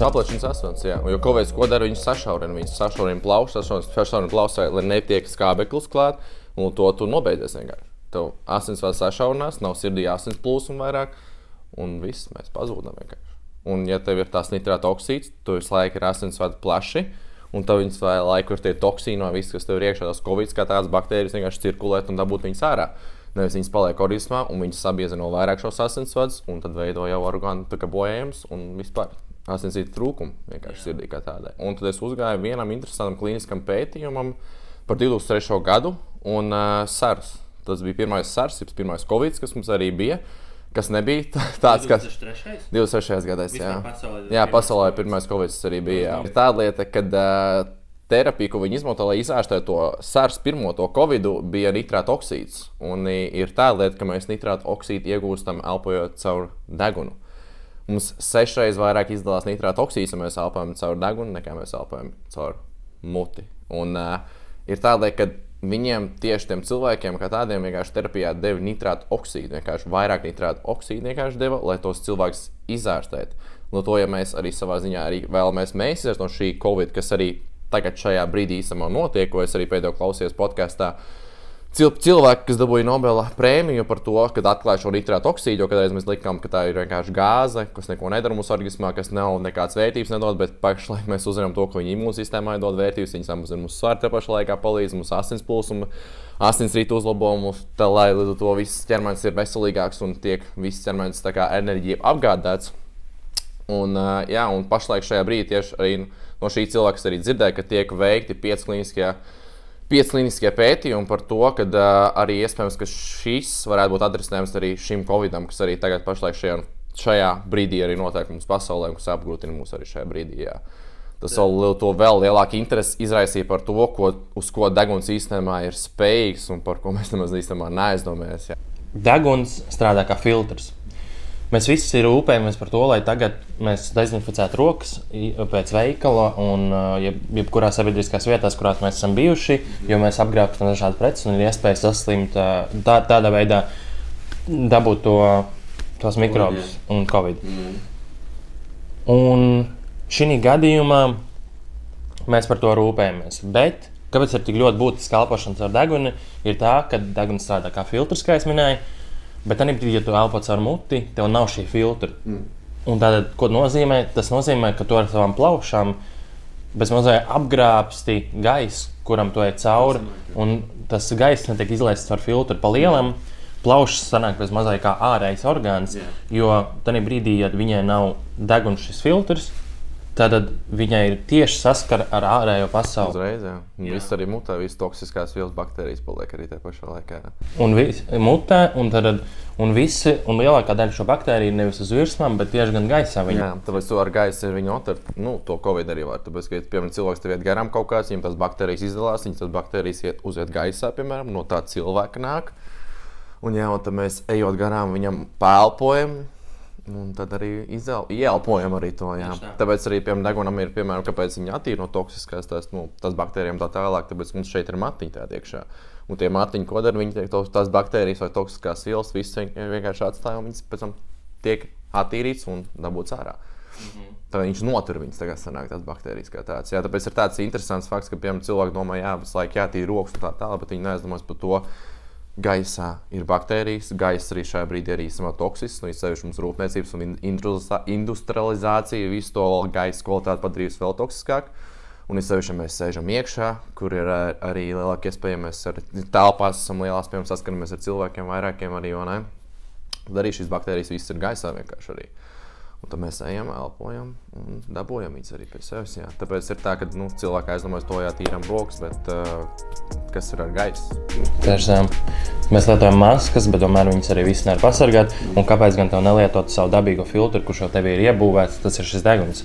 Aplēšanas asins, jā. Jo Covid ko dara, viņš sašaurina, viņš sašaurina plaušas, sašaurina plausai, lai netiek skābeklis klāt, un to tu nobeidzies vienkārši. Tev asinsvadi sašaurinās, nav sirdī asins plūsma vairāk, un viss mēs pazūdam vienkārši. Un, ja tev ir tās nitrāta oksīds, tu visu laiku ir asinsvadi plaši, un tev vai laiku ir tie toksīni vai viss, kas tev ir iekšā, tas covid, kā tādas baktērijas vienkārši cirkulēt un dabūt viņas ārā. Nevis viņas paliek organismā, un viņas sabiezina vēl vairāk šos asinsvadus, un tad veido jau orgānu bojājumus un vispār asinsīta trūkumu vienkārši sirdī kā tādai. Un tad es uzgāju vienam interesantam klīniskam pētījumam par 2003. gadu un uh, SARS. Tas bija pirmais SARS, pirmais Covid, kas mums arī bija. Kas nebija tāds, kas 23. 23. gadā. Jā, pasaulē jā pasaulē pirmais Covid arī bija. Jā. Tāda lieta, ka uh, terapija, ko viņi izmanto, lai izārstētu to SARS pirmo to Covid, bija nitrāta oksīds. Un ir tāda lieta, ka mēs nitrāta oksīdu iegūstam elpojot caur degunu. Mums sešreiz vairāk izdalās nitrāta oksīds, ja mēs elpojam caur degunu, nekā mēs elpojam caur muti. Un uh, ir tāda, ka viņiem tieši tiem cilvēkiem, kā tādiem, vienkārši terapijā deva nitrāta oksīdu, vienkārši vairāk nitrāta oksīdu vienkārši deva, lai tos cilvēkus izārstētu. No to, ja mēs arī savā ziņā arī vēlamies mēs izdarīt no šī Covid, kas arī tagad šajā brīdī īstenībā notiek, ko es arī pēdējo klausījos podkāstā. Uh, cilvēki, kas dabūja Nobela prēmiju par to, kad atklāja šo nitrātu oksīdu, jo kādreiz mēs likām, ka tā ir vienkārši gāze, kas neko nedara mūsu organismā, kas nav nekādas vērtības nedod, bet pašlaik mēs uzzinām to, ka viņa imūnsistēmai dod vērtības, viņa samazina mūsu svaru, te pašā laikā palīdz mūsu asins plūsmu, asinsrītu uzlabojumu, tā, lai līdz ar to viss ķermenis ir veselīgāks un tiek viss ķermenis enerģija apgādāts. Un, jā, un pašlaik šajā brīdī tieši arī no šī cilvēka arī dzirdēja, ka tiek veikti pieci klīniskie pieci kliniskie pētījumi par to, ka uh, arī iespējams, ka šis varētu būt atrisinājums arī šim covidam, kas arī tagad pašlaik šajā, šajā brīdī arī notiek mums pasaulē, un kas apgrūtina mūs arī šajā brīdī. Jā. Tas vēl, to vēl lielāku interesi izraisīja par to, ko, uz ko deguns īstenībā ir spējīgs un par ko mēs nemaz īstenībā neaizdomājamies. Deguns strādā kā filtrs. Mēs visi rūpējamies par to, lai tagad mēs dezinficētu rokas pēc veikala un jeb, jebkurā sabiedriskās vietās, kurās mēs esam bijuši, jo mēs apgrābstam dažādas preces un ir iespēja saslimt tā, tādā veidā, dabūt to, tos mikrobus un covid. Mm. Un šī gadījumā mēs par to rūpējamies. Bet kāpēc ir tik ļoti būtiski elpošanas ar deguni, ir tā, ka deguns strādā kā filtrs, kā jau minēju. Bet tad, ja tu elpo caur muti, tev nav šī filtra. Mm. Un tātad, ko nozīmē? Tas nozīmē, ka tu ar savām plaušām bezmazliet apgrābsti gaisu, kuram tu ej cauri. Un tas gaiss netiek izlaists ar filtru pa lielam. Mm. Plaušas sanāk bez mazliet kā ārējais orgāns, yeah. jo tajā brīdī, ja viņai nav deguns šis filtrs, Tad viņai ir tieši saskara ar ārējo pasauli. Uzreiz, jā. jā. Viss arī mutē, visas toksiskās vielas, baktērijas paliek arī tajā pašā laikā. Jā. Un viss mutē, un, tad, un, visi, un lielākā daļa šo baktēriju nevis uz virsmām, bet tieši gan gaisā. Viņa. Jā, tāpēc tu ar gaisu viņu otrīt, nu, to covid arī var. Tāpēc, ka, piemēram, cilvēks tev iet garām kaut kāds, viņam tas baktērijas izdalās, viņas tas baktērijas iet uziet gaisā, piemēram, no tā cilvēka nāk. Un, jā, un tad mēs ejot garām, viņam pēlpojam Un tad arī ielpojam arī to. Jā. Tāpēc arī piemēram, degunam ir, piemēram, kāpēc viņi attīra no toksiskās tās, nu, tās baktērijām tā tālāk. Tāpēc mums šeit ir matiņi tādā iekšā. Un tie matiņi, ko dara, viņi tiek tās baktērijas vai toksiskās vielas, visas vienkārši atstāja un viņas pēc tam tiek attīrītas un dabūtas ārā. Mm -hmm. Tad viņš notur viņas, tagad sanāk tās baktērijas kā tādas. Jā, tāpēc ir tāds interesants fakts, ka, piemēram, cilvēki domā, jā, visu laiku jātīra rokas un tā tālāk, bet viņi neaizdomās par to gaisā ir baktērijas. Gaisa arī šajā brīdī ir īstenībā toksisks. Nu, Īpaši mums rūpniecības un industrializācija visu to gaisa kvalitāti padarījusi vēl toksiskāku. Un es sevišķi mēs sēžam iekšā, kur ir arī lielāka iespēja, ja mēs ar telpās esam lielās, piemēram, saskaramies ar cilvēkiem vairākiem arī. Tad arī šīs baktērijas viss ir gaisā vienkārši arī. Un tad mēs ejam, elpojam un dabūjam viņas arī pie sevis. Jā. Tāpēc ir tā, ka nu, cilvēki aizdomājas to, ja tīram rokas, bet uh, kas ir ar gaisu? Tiešām. Mēs lietojam maskas, bet tomēr viņas arī viss nevar pasargāt. Un kāpēc gan nelietot savu dabīgo filtru, kurš jau tev ir iebūvēts, tas ir šis deguns?